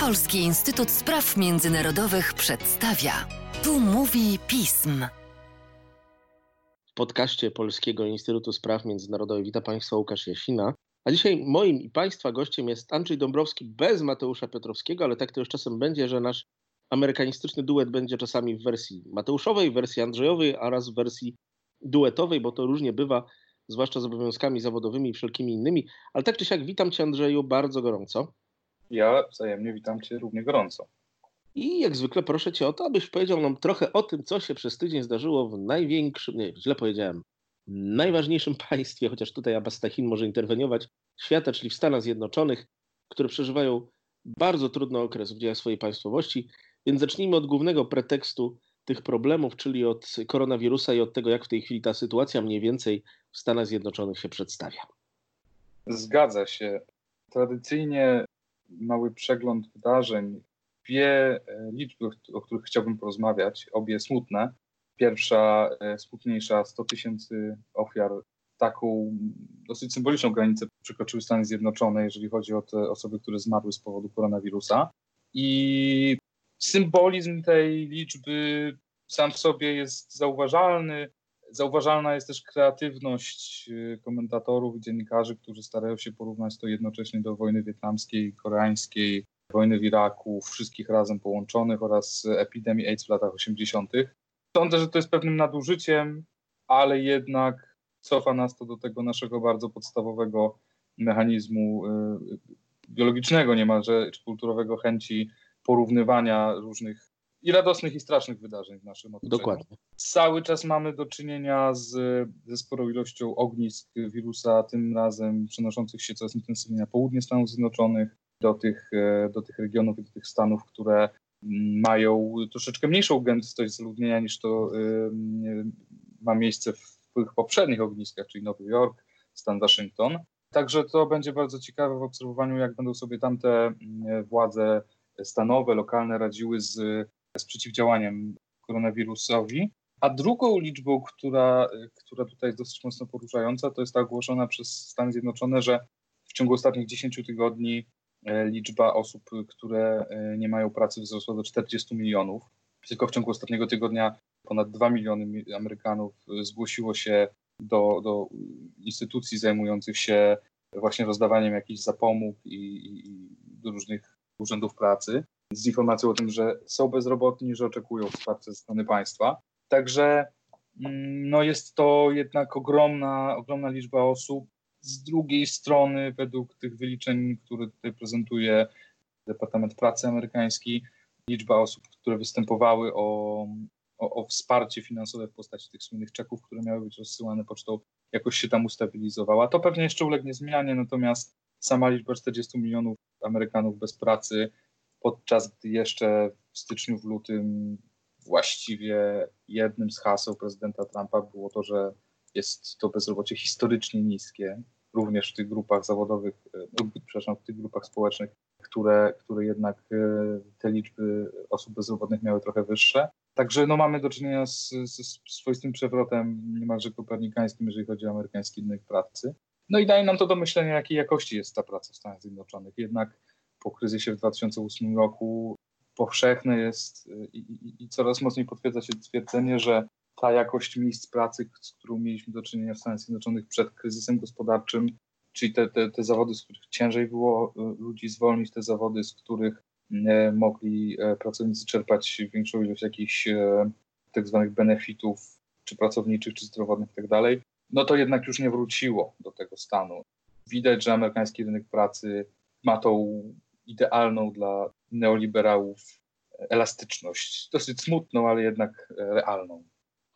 Polski Instytut Spraw Międzynarodowych przedstawia. Tu mówi pism. W podcaście Polskiego Instytutu Spraw Międzynarodowych witam Państwa Łukasz Jasina. A dzisiaj moim i Państwa gościem jest Andrzej Dąbrowski bez Mateusza Piotrowskiego, ale tak to już czasem będzie, że nasz amerykanistyczny duet będzie czasami w wersji Mateuszowej, w wersji Andrzejowej oraz w wersji duetowej, bo to różnie bywa, zwłaszcza z obowiązkami zawodowymi i wszelkimi innymi. Ale tak czy siak witam Cię Andrzeju bardzo gorąco. Ja wzajemnie witam Cię równie gorąco. I jak zwykle proszę Cię o to, abyś powiedział nam trochę o tym, co się przez tydzień zdarzyło w największym, nie, źle powiedziałem, najważniejszym państwie, chociaż tutaj Abastachin może interweniować, świata, czyli w Stanach Zjednoczonych, które przeżywają bardzo trudny okres w dziejach swojej państwowości. Więc zacznijmy od głównego pretekstu tych problemów, czyli od koronawirusa i od tego, jak w tej chwili ta sytuacja mniej więcej w Stanach Zjednoczonych się przedstawia. Zgadza się. Tradycyjnie mały przegląd wydarzeń. Dwie e, liczby, o których chciałbym porozmawiać, obie smutne. Pierwsza, e, smutniejsza, 100 tysięcy ofiar. Taką dosyć symboliczną granicę przekroczyły Stany Zjednoczone, jeżeli chodzi o te osoby, które zmarły z powodu koronawirusa. I symbolizm tej liczby sam w sobie jest zauważalny. Zauważalna jest też kreatywność y, komentatorów dziennikarzy, którzy starają się porównać to jednocześnie do wojny wietnamskiej, koreańskiej, wojny w Iraku, wszystkich razem połączonych oraz epidemii AIDS w latach 80. Sądzę, że to jest pewnym nadużyciem, ale jednak cofa nas to do tego naszego bardzo podstawowego mechanizmu y, biologicznego niemalże, czy kulturowego chęci porównywania różnych i radosnych, i strasznych wydarzeń w naszym otoczeniu. Dokładnie. Cały czas mamy do czynienia z, ze sporą ilością ognisk wirusa, tym razem przenoszących się coraz intensywniej na południe Stanów Zjednoczonych, do tych, e, do tych regionów i do tych stanów, które mają troszeczkę mniejszą gęstość zaludnienia niż to yy, ma miejsce w tych poprzednich ogniskach, czyli Nowy Jork, stan Waszyngton. Także to będzie bardzo ciekawe w obserwowaniu, jak będą sobie tamte władze stanowe, lokalne radziły z, z przeciwdziałaniem koronawirusowi. A drugą liczbą, która, która tutaj jest dosyć mocno poruszająca, to jest ta ogłoszona przez Stany Zjednoczone, że w ciągu ostatnich 10 tygodni e, liczba osób, które e, nie mają pracy wzrosła do 40 milionów. Tylko w ciągu ostatniego tygodnia ponad 2 miliony Amerykanów zgłosiło się do, do instytucji zajmujących się właśnie rozdawaniem jakichś zapomóg i, i, i różnych urzędów pracy z informacją o tym, że są bezrobotni, że oczekują wsparcia ze strony państwa. Także mm, no jest to jednak ogromna, ogromna liczba osób. Z drugiej strony, według tych wyliczeń, które tutaj prezentuje Departament Pracy amerykański, liczba osób, które występowały o, o, o wsparcie finansowe w postaci tych słynnych czeków, które miały być rozsyłane pocztą, jakoś się tam ustabilizowała. To pewnie jeszcze ulegnie zmianie, natomiast sama liczba 40 milionów Amerykanów bez pracy, podczas gdy jeszcze w styczniu, w lutym właściwie jednym z haseł prezydenta Trumpa było to, że jest to bezrobocie historycznie niskie, również w tych grupach zawodowych, e, no, przepraszam, w tych grupach społecznych, które, które jednak e, te liczby osób bezrobotnych miały trochę wyższe. Także no, mamy do czynienia z, z swoistym przewrotem niemalże kopernikańskim, jeżeli chodzi o amerykański rynek pracy. No i daje nam to do myślenia, jakiej jakości jest ta praca w Stanach Zjednoczonych. Jednak po kryzysie w 2008 roku powszechne jest y, i, i, i coraz mocniej potwierdza się twierdzenie, że ta jakość miejsc pracy, z którą mieliśmy do czynienia w Stanach Zjednoczonych przed kryzysem gospodarczym, czyli te, te, te zawody, z których ciężej było y, ludzi zwolnić, te zawody, z których y, mogli pracownicy czerpać większą ilość jakichś tak zwanych benefitów, czy pracowniczych, czy zdrowotnych itd., tak no to jednak już nie wróciło do tego stanu. Widać, że amerykański rynek pracy ma tą idealną dla neoliberałów elastyczność. Dosyć smutną, ale jednak realną.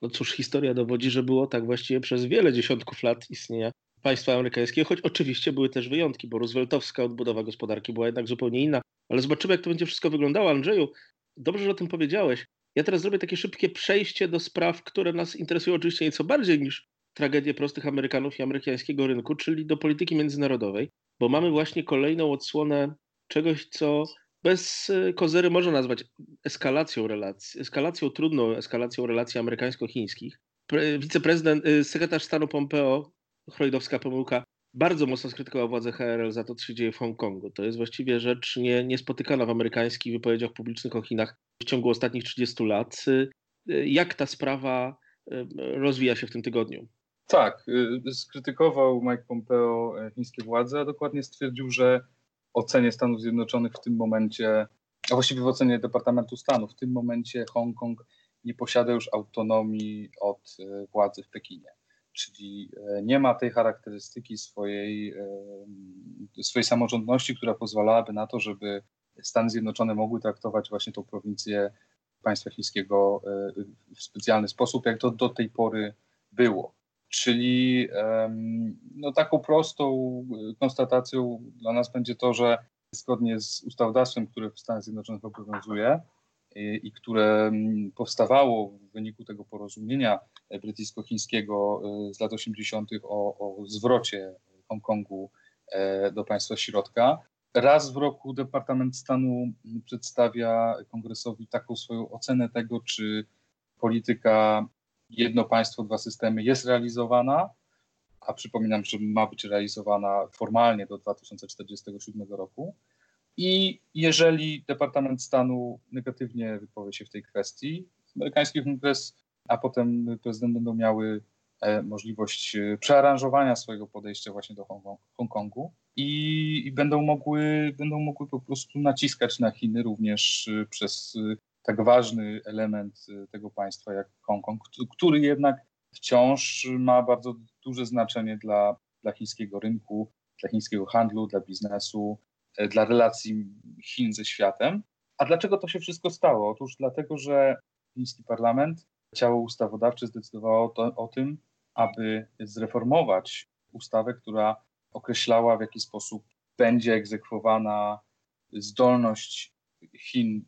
No cóż, historia dowodzi, że było tak właściwie przez wiele dziesiątków lat istnienia państwa amerykańskiego, choć oczywiście były też wyjątki, bo rooseveltowska odbudowa gospodarki była jednak zupełnie inna. Ale zobaczymy, jak to będzie wszystko wyglądało. Andrzeju, dobrze, że o tym powiedziałeś. Ja teraz zrobię takie szybkie przejście do spraw, które nas interesują oczywiście nieco bardziej niż tragedię prostych Amerykanów i amerykańskiego rynku, czyli do polityki międzynarodowej, bo mamy właśnie kolejną odsłonę czegoś, co bez e, kozery można nazwać eskalacją relacji, eskalacją trudną eskalacją relacji amerykańsko-chińskich. Pre, wiceprezydent, e, sekretarz stanu Pompeo, chrojdowska pomyłka, bardzo mocno skrytykował władze HRL za to, co się dzieje w Hongkongu. To jest właściwie rzecz nie, niespotykana w amerykańskich wypowiedziach publicznych o Chinach w ciągu ostatnich 30 lat. Jak ta sprawa rozwija się w tym tygodniu? Tak, skrytykował Mike Pompeo chińskie władze, a dokładnie stwierdził, że ocenie Stanów Zjednoczonych w tym momencie, a właściwie w ocenie Departamentu Stanu, w tym momencie Hongkong nie posiada już autonomii od e, władzy w Pekinie. Czyli e, nie ma tej charakterystyki swojej, e, swojej samorządności, która pozwalałaby na to, żeby Stany Zjednoczone mogły traktować właśnie tą prowincję państwa chińskiego w specjalny sposób, jak to do tej pory było. Czyli no, taką prostą konstatacją dla nas będzie to, że zgodnie z ustawodawstwem, które w Stanach Zjednoczonych obowiązuje i, i które powstawało w wyniku tego porozumienia brytyjsko-chińskiego e, z lat 80. O, o zwrocie Hongkongu e, do państwa środka, raz w roku Departament Stanu przedstawia kongresowi taką swoją ocenę tego, czy polityka jedno państwo, dwa systemy jest realizowana, a przypominam, że ma być realizowana formalnie do 2047 roku. I jeżeli Departament Stanu negatywnie wypowie się w tej kwestii, amerykański kongres, a potem prezydent będą miały e, możliwość e, przearanżowania swojego podejścia właśnie do Hongkongu i, i, będą, mogły, będą mogły po prostu naciskać na Chiny również e, przez tak ważny element y, tego państwa jak Hongkong, który jednak wciąż ma bardzo duże znaczenie dla, dla chińskiego rynku, dla chińskiego handlu, dla biznesu, e, dla relacji Chin ze światem. A dlaczego to się wszystko stało? Otóż dlatego, że chiński parlament, ciało ustawodawcze zdecydowało to, o tym, aby zreformować ustawę, która określała, w jaki sposób będzie egzekwowana zdolność Chin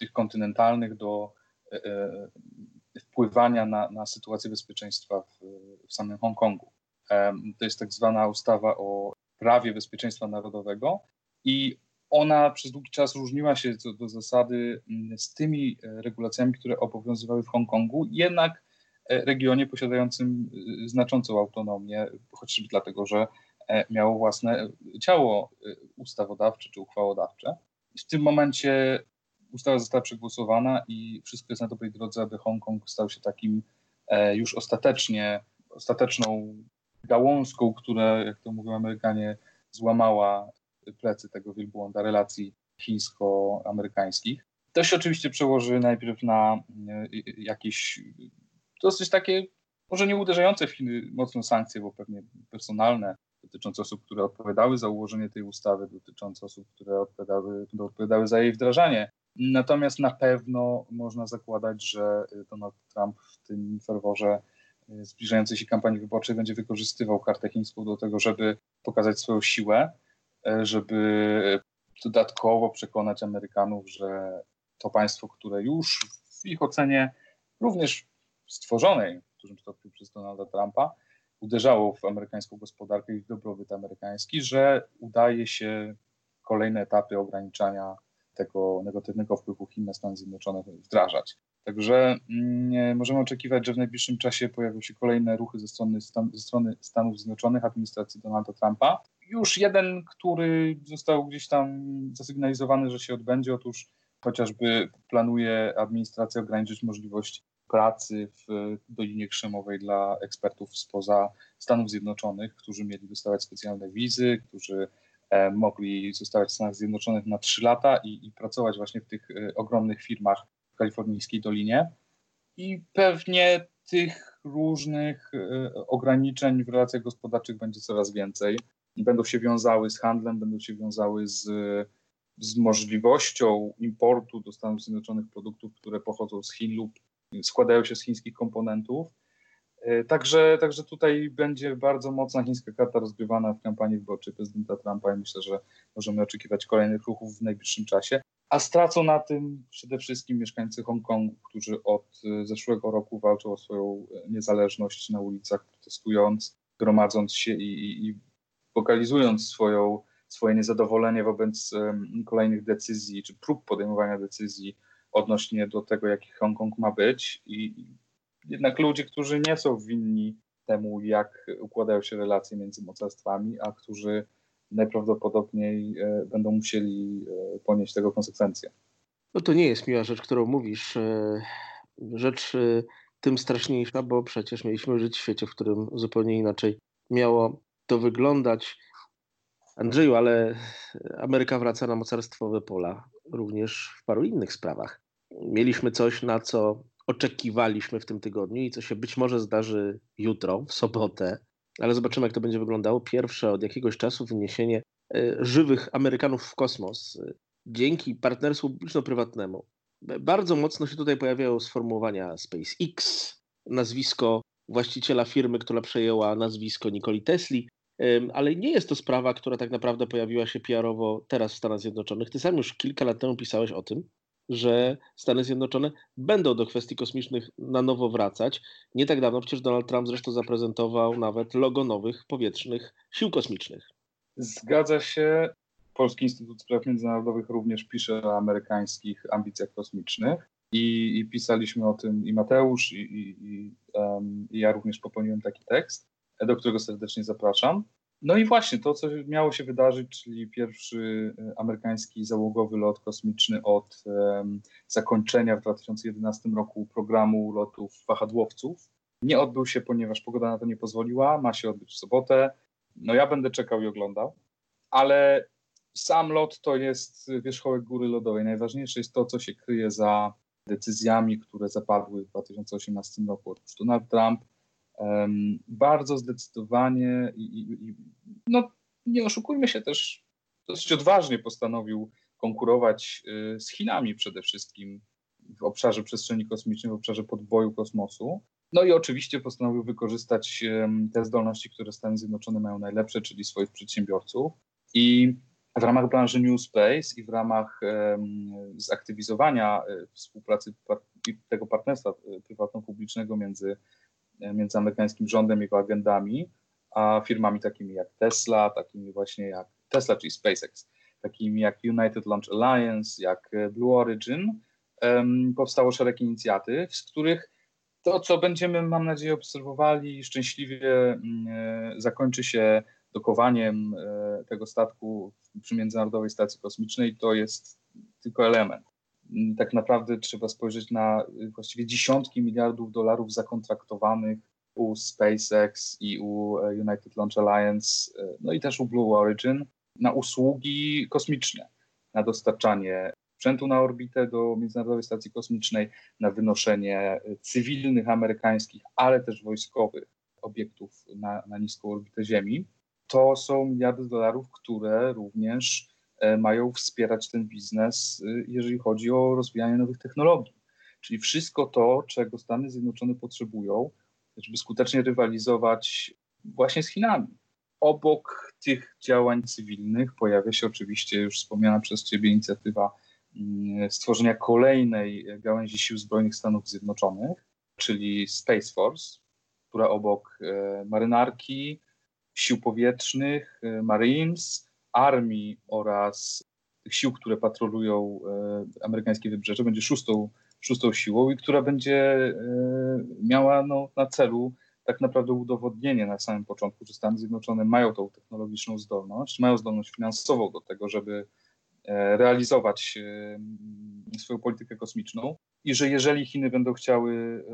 tych kontynentalnych do e, e, wpływania na, na sytuację bezpieczeństwa w, w samym Hongkongu. To jest tak zwana ustawa o prawie bezpieczeństwa narodowego i ona przez długi czas różniła się co do zasady mm, z tymi e, regulacjami, które obowiązywały w Hongkongu, jednak regionie posiadającym znaczącą autonomię, chociażby dlatego, że miało własne ciało ustawodawcze czy uchwałodawcze. W tym momencie ustawa została przegłosowana i wszystko jest na dobrej drodze, aby Hongkong stał się takim e, już ostatecznie, ostateczną gałązką, która, jak to mówią Amerykanie, złamała plecy tego wielbłąda relacji chińsko-amerykańskich. To się oczywiście przełoży najpierw na e, jakieś dosyć takie, może nie uderzające w Chiny mocno sankcje, bo pewnie personalne, dotyczące osób, które odpowiadały za ułożenie tej ustawy, dotyczące osób, które odpowiadały, odpowiadały za jej wdrażanie. Natomiast na pewno można zakładać, że y, Donald Trump w tym ferworze y, zbliżającej się kampanii wyborczej będzie wykorzystywał kartę chińską do tego, żeby pokazać swoją siłę, y, żeby dodatkowo przekonać Amerykanów, że to państwo, które już w ich ocenie również stworzonej w dużym stopniu przez Donalda Trumpa, uderzało w amerykańską gospodarkę i w dobrobyt amerykański, że udaje się kolejne etapy ograniczania tego negatywnego wpływu Chin na Stany Zjednoczone wdrażać. Także mm, możemy oczekiwać, że w najbliższym czasie pojawią się kolejne ruchy ze strony, stan, ze strony Stanów Zjednoczonych, administracji Donalda Trumpa. Już jeden, który został gdzieś tam zasygnalizowany, że się odbędzie, otóż chociażby planuje administracja ograniczyć możliwość pracy w Dolinie Krzemowej dla ekspertów spoza Stanów Zjednoczonych, którzy mieli dostawać specjalne wizy, którzy mogli zostawać w Stanach Zjednoczonych na 3 lata i, i pracować właśnie w tych e, ogromnych firmach w kalifornijskiej Dolinie. I pewnie tych różnych e, ograniczeń w relacjach gospodarczych będzie coraz więcej. Będą się wiązały z handlem, będą się wiązały z, z możliwością importu do Stanów Zjednoczonych produktów, które pochodzą z Chin lub składają się z chińskich komponentów. E, także, także tutaj będzie bardzo mocna chińska karta rozgrywana w kampanii wyborczej prezydenta Trumpa i myślę, że możemy oczekiwać kolejnych ruchów w najbliższym czasie. A stracą na tym przede wszystkim mieszkańcy Hongkongu, którzy od e, zeszłego roku walczą o swoją e, niezależność na ulicach, protestując, gromadząc się i, i, i pokazując swoją, swoje niezadowolenie wobec um, kolejnych decyzji, czy prób podejmowania decyzji odnośnie do tego, jaki Hongkong ma być. I jednak ludzie, którzy nie są winni temu, jak układają się relacje między mocarstwami, a którzy najprawdopodobniej e, będą musieli e, ponieść tego konsekwencje. No to nie jest miła rzecz, którą mówisz. E, rzecz tym straszniejsza, bo przecież mieliśmy żyć w świecie, w którym zupełnie inaczej miało to wyglądać. Andrzeju, ale Ameryka wraca na mocarstwowe pola również w paru innych sprawach. Mieliśmy coś, na co oczekiwaliśmy w tym tygodniu i co się być może zdarzy jutro, w sobotę, ale zobaczymy, jak to będzie wyglądało. Pierwsze od jakiegoś czasu wyniesienie e, żywych Amerykanów w kosmos e, dzięki partnerstwu publiczno-prywatnemu. Bardzo mocno się tutaj pojawiają sformułowania SpaceX, nazwisko właściciela firmy, która przejęła nazwisko Nikoli Tesli, ale nie jest to sprawa, która tak naprawdę pojawiła się PR-owo teraz w Stanach Zjednoczonych. Ty sam już kilka lat temu pisałeś o tym, że Stany Zjednoczone będą do kwestii kosmicznych na nowo wracać. Nie tak dawno przecież Donald Trump zresztą zaprezentował nawet logo nowych powietrznych sił kosmicznych. Zgadza się. Polski Instytut Spraw Międzynarodowych również pisze o amerykańskich ambicjach kosmicznych. I, i pisaliśmy o tym i Mateusz, i, i, um, i ja również popełniłem taki tekst, do którego serdecznie zapraszam. No i właśnie to, co miało się wydarzyć, czyli pierwszy e, amerykański załogowy lot kosmiczny od um, zakończenia w 2011 roku programu lotów wahadłowców, nie odbył się, ponieważ pogoda na to nie pozwoliła. Ma się odbyć w sobotę. No ja będę czekał i oglądał, ale sam lot to jest wierzchołek góry lodowej. Najważniejsze jest to, co się kryje za decyzjami, które zapadły w 2018 roku. Otóż Donald Trump um, bardzo zdecydowanie i, i, i, no nie oszukujmy się też, dosyć odważnie postanowił konkurować y, z Chinami przede wszystkim w obszarze przestrzeni kosmicznej, w obszarze podboju kosmosu. No i oczywiście postanowił wykorzystać te zdolności, które Stany Zjednoczone mają najlepsze, czyli swoich przedsiębiorców. I w ramach branży New Space i w ramach zaktywizowania e, współpracy tego partnerstwa e, prywatno-publicznego między, między amerykańskim rządem jego agendami, a firmami takimi jak Tesla, takimi właśnie jak Tesla, czyli SpaceX, takimi jak United Launch Alliance, jak Blue Origin, powstało szereg inicjatyw, z których to, co będziemy, mam nadzieję, obserwowali szczęśliwie um, zakończy się dokowaniem e, tego statku przy Międzynarodowej Stacji Kosmicznej to jest tylko element. Tak naprawdę trzeba spojrzeć na właściwie dziesiątki miliardów dolarów zakontraktowanych u SpaceX i u e, United Launch Alliance, e, no i też u Blue Origin na usługi kosmiczne, na dostarczanie sprzętu na orbitę do Międzynarodowej Stacji Kosmicznej, na wynoszenie cywilnych amerykańskich, ale też wojskowych obiektów na, na niską orbitę Ziemi. To są miliardy dolarów, które również e, mają wspierać ten biznes, e, jeżeli chodzi o rozwijanie nowych technologii. Czyli wszystko to, czego Stany Zjednoczone potrzebują, żeby skutecznie rywalizować właśnie z Chinami. Obok tych działań cywilnych pojawia się oczywiście już wspomniana przez Ciebie inicjatywa mm, stworzenia kolejnej gałęzi sił zbrojnych Stanów Zjednoczonych, czyli Space Force, która obok e, marynarki, sił powietrznych, Marines, armii oraz tych sił, które patrolują y, amerykańskie wybrzeże, będzie szóstą, szóstą siłą i która będzie y, miała no, na celu tak naprawdę udowodnienie na samym początku, że Stany Zjednoczone mają tą technologiczną zdolność, mają zdolność finansową do tego, żeby e, realizować swoją politykę kosmiczną i że jeżeli Chiny będą chciały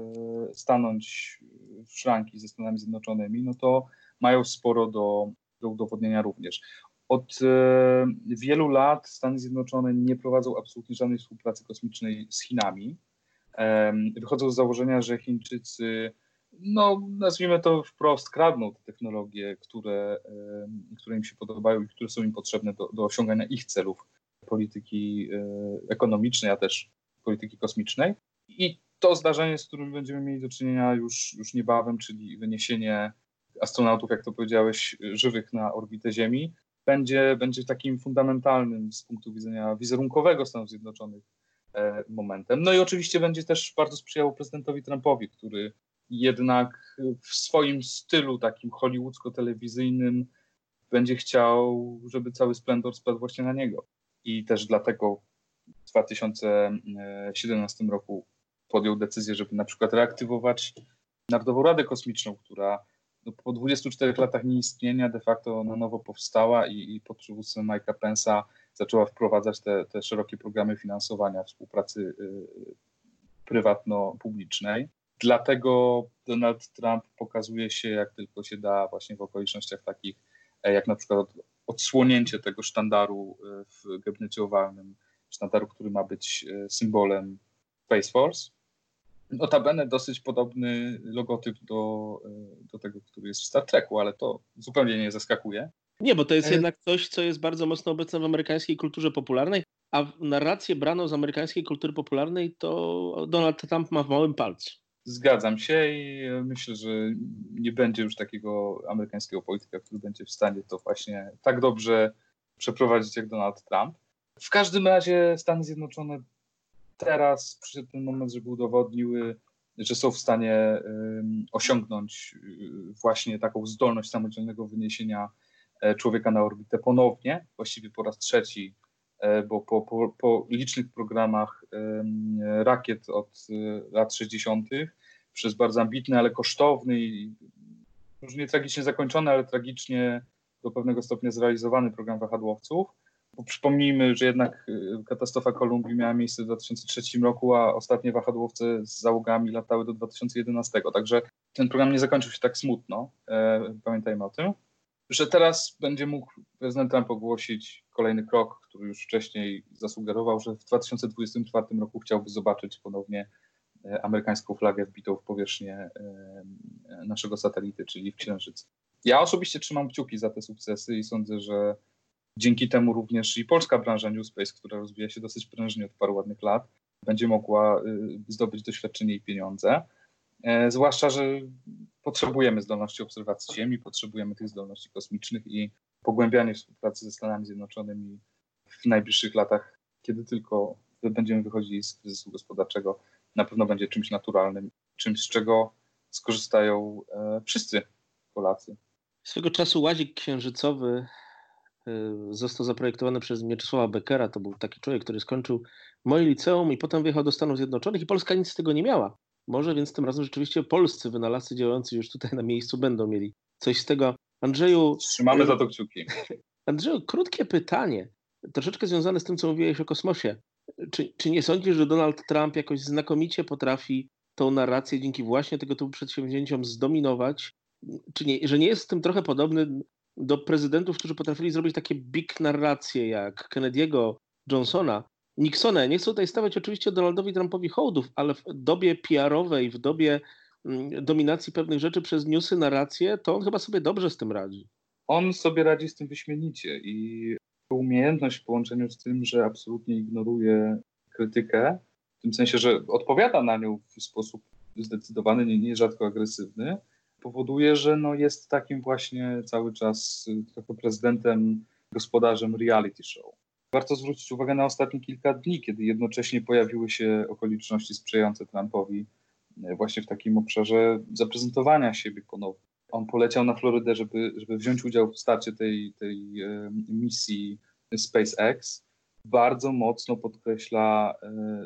stanąć w szranki ze Stanami Zjednoczonymi, no to mają sporo do, do udowodnienia również. Od e, wielu lat Stany Zjednoczone nie prowadzą absolutnie żadnej współpracy kosmicznej z Chinami. Wychodzą z założenia, że Chińczycy, no nazwijmy to wprost, kradną te technologie, które, które im się podobają i które są im potrzebne do, do osiągania ich celów polityki e, ekonomicznej, a też polityki kosmicznej. I to zdarzenie, z którym będziemy mieli do czynienia już, już niebawem, czyli wyniesienie astronautów, jak to powiedziałeś, żywych na orbitę Ziemi, będzie, będzie takim fundamentalnym z punktu widzenia wizerunkowego Stanów Zjednoczonych e, momentem. No i oczywiście będzie też bardzo sprzyjał prezydentowi Trumpowi, który jednak w swoim stylu takim hollywoodzko-telewizyjnym będzie chciał, żeby cały splendor spadł właśnie na niego. I też dlatego w 2017 roku podjął decyzję, żeby na przykład reaktywować Narodową Radę Kosmiczną, która po 24 latach nieistnienia de facto na nowo powstała i, i pod przywództwem Mike'a Pence'a zaczęła wprowadzać te, te szerokie programy finansowania współpracy y, prywatno-publicznej. Dlatego Donald Trump pokazuje się jak tylko się da właśnie w okolicznościach takich e, jak na przykład odsłonięcie tego sztandaru e, w gabinecie owalnym, sztandaru, który ma być e, symbolem Space Force. Notabene dosyć podobny logotyp do, do tego, który jest w Star Treku, ale to zupełnie nie zaskakuje. Nie, bo to jest jednak coś, co jest bardzo mocno obecne w amerykańskiej kulturze popularnej, a narrację brano z amerykańskiej kultury popularnej to Donald Trump ma w małym palcu. Zgadzam się i myślę, że nie będzie już takiego amerykańskiego polityka, który będzie w stanie to właśnie tak dobrze przeprowadzić jak Donald Trump. W każdym razie Stany Zjednoczone teraz przyszedł ten moment, żeby udowodniły, że są w stanie osiągnąć um, właśnie taką zdolność samodzielnego wyniesienia e, człowieka na orbitę ponownie, właściwie po raz trzeci E, bo po, po, po licznych programach rakiet od e, lat 60. przez bardzo ambitny, ale kosztowny i już nie tragicznie zakończony, ale tragicznie do pewnego stopnia zrealizowany program wahadłowców. Bo przypomnijmy, że jednak e, katastrofa Kolumbii miała miejsce w 2003 roku, a ostatnie wahadłowce z załogami latały do 2011. Także ten program nie zakończył się tak smutno. Pamiętajmy o tym że teraz będzie mógł prezydent Trump ogłosić kolejny krok, który już wcześniej zasugerował, że w 2024 roku chciałby zobaczyć ponownie e, amerykańską flagę wbitą w powierzchnię e, naszego satelity, czyli w Księżyc. Ja osobiście trzymam kciuki za te sukcesy i sądzę, że dzięki temu również i polska branża New Space, która rozwija się dosyć prężnie od paru ładnych lat, będzie mogła y, zdobyć doświadczenie i pieniądze. E, zwłaszcza, że potrzebujemy zdolności obserwacji Ziemi, potrzebujemy tych zdolności kosmicznych i pogłębianie współpracy ze Stanami Zjednoczonymi w najbliższych latach, kiedy tylko będziemy wychodzili z kryzysu gospodarczego, na pewno będzie czymś naturalnym, czymś, z czego skorzystają e, wszyscy Polacy. Swego czasu łazik księżycowy został zaprojektowany przez Mieczysława Beckera. To był taki człowiek, który skończył moje liceum i potem wyjechał do Stanów Zjednoczonych i Polska nic z tego nie miała. Może więc tym razem rzeczywiście polscy wynalazcy działający już tutaj na miejscu będą mieli coś z tego. Andrzeju. Trzymamy y, za to kciuki. Andrzeju, krótkie pytanie, troszeczkę związane z tym, co mówiłeś o kosmosie. Czy, czy nie sądzisz, że Donald Trump jakoś znakomicie potrafi tą narrację dzięki właśnie tego typu przedsięwzięciom zdominować? Czy nie, że nie jest z tym trochę podobny do prezydentów, którzy potrafili zrobić takie big narracje jak Kennedy'ego, Johnsona, Nixona. Nie chcę tutaj stawiać oczywiście Donaldowi Trumpowi hołdów, ale w dobie PR-owej, w dobie mm, dominacji pewnych rzeczy przez newsy, narracje, to on chyba sobie dobrze z tym radzi. On sobie radzi z tym wyśmienicie i umiejętność w połączeniu z tym, że absolutnie ignoruje krytykę, w tym sensie, że odpowiada na nią w sposób zdecydowany, nie, nierzadko agresywny, powoduje, że no jest takim właśnie cały czas trochę prezydentem, gospodarzem reality show. Warto zwrócić uwagę na ostatnie kilka dni, kiedy jednocześnie pojawiły się okoliczności sprzyjające Trumpowi e, właśnie w takim obszarze zaprezentowania siebie ponownie. On poleciał na Florydę, żeby, żeby wziąć udział w starcie tej, tej e, misji SpaceX. Bardzo mocno podkreśla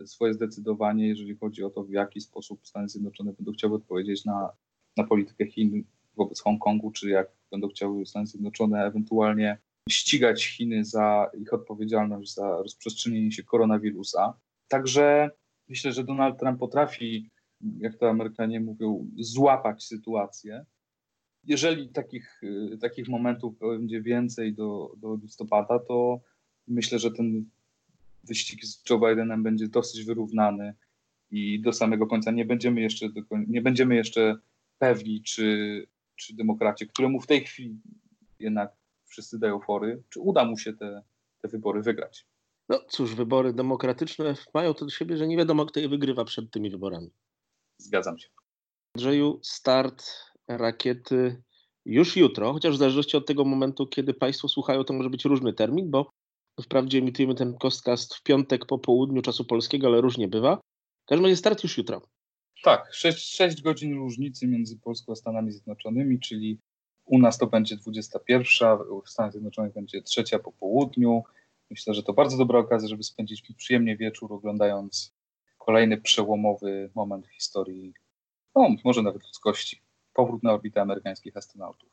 swoje zdecydowanie, jeżeli chodzi o to, w jaki sposób Stany Zjednoczone będą chciały odpowiedzieć na, na politykę Chin wobec Hongkongu, czy jak będą chciały Stany Zjednoczone ewentualnie ścigać Chiny za ich odpowiedzialność za rozprzestrzenienie się koronawirusa. Także myślę, że Donald Trump potrafi, jak to Amerykanie mówią, złapać sytuację. Jeżeli takich, takich momentów będzie więcej do, do listopada, to myślę, że ten wyścig z Joe Bidenem będzie dosyć wyrównany i do samego końca nie będziemy jeszcze, nie będziemy jeszcze pewni, czy, czy demokracie, któremu w tej chwili jednak wszyscy dają fory, czy uda mu się te, te wybory wygrać. No cóż, wybory demokratyczne mają to do siebie, że nie wiadomo, kto je wygrywa przed tymi wyborami. Zgadzam się. Andrzeju, start rakiety już jutro, chociaż w zależności od tego momentu, kiedy Państwo słuchają, to może być różny termin, bo wprawdzie emitujemy ten podcast w piątek po południu czasu polskiego, ale różnie bywa. W każdym razie start już jutro. Tak, 6, 6 godzin różnicy między Polską a Stanami Zjednoczonymi, czyli u nas to będzie 21, w Stanach Zjednoczonych będzie trzecia po południu. Myślę, że to bardzo dobra okazja, żeby spędzić przyjemnie wieczór, oglądając kolejny przełomowy moment w historii, no, może nawet ludzkości. powrót na orbitę amerykańskich astronautów.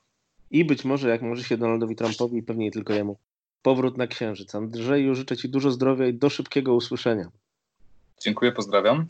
I być może, jak może się Donaldowi Trumpowi, pewnie nie tylko jemu, powrót na Księżyc. Andrzeju, życzę Ci dużo zdrowia i do szybkiego usłyszenia. Dziękuję, pozdrawiam.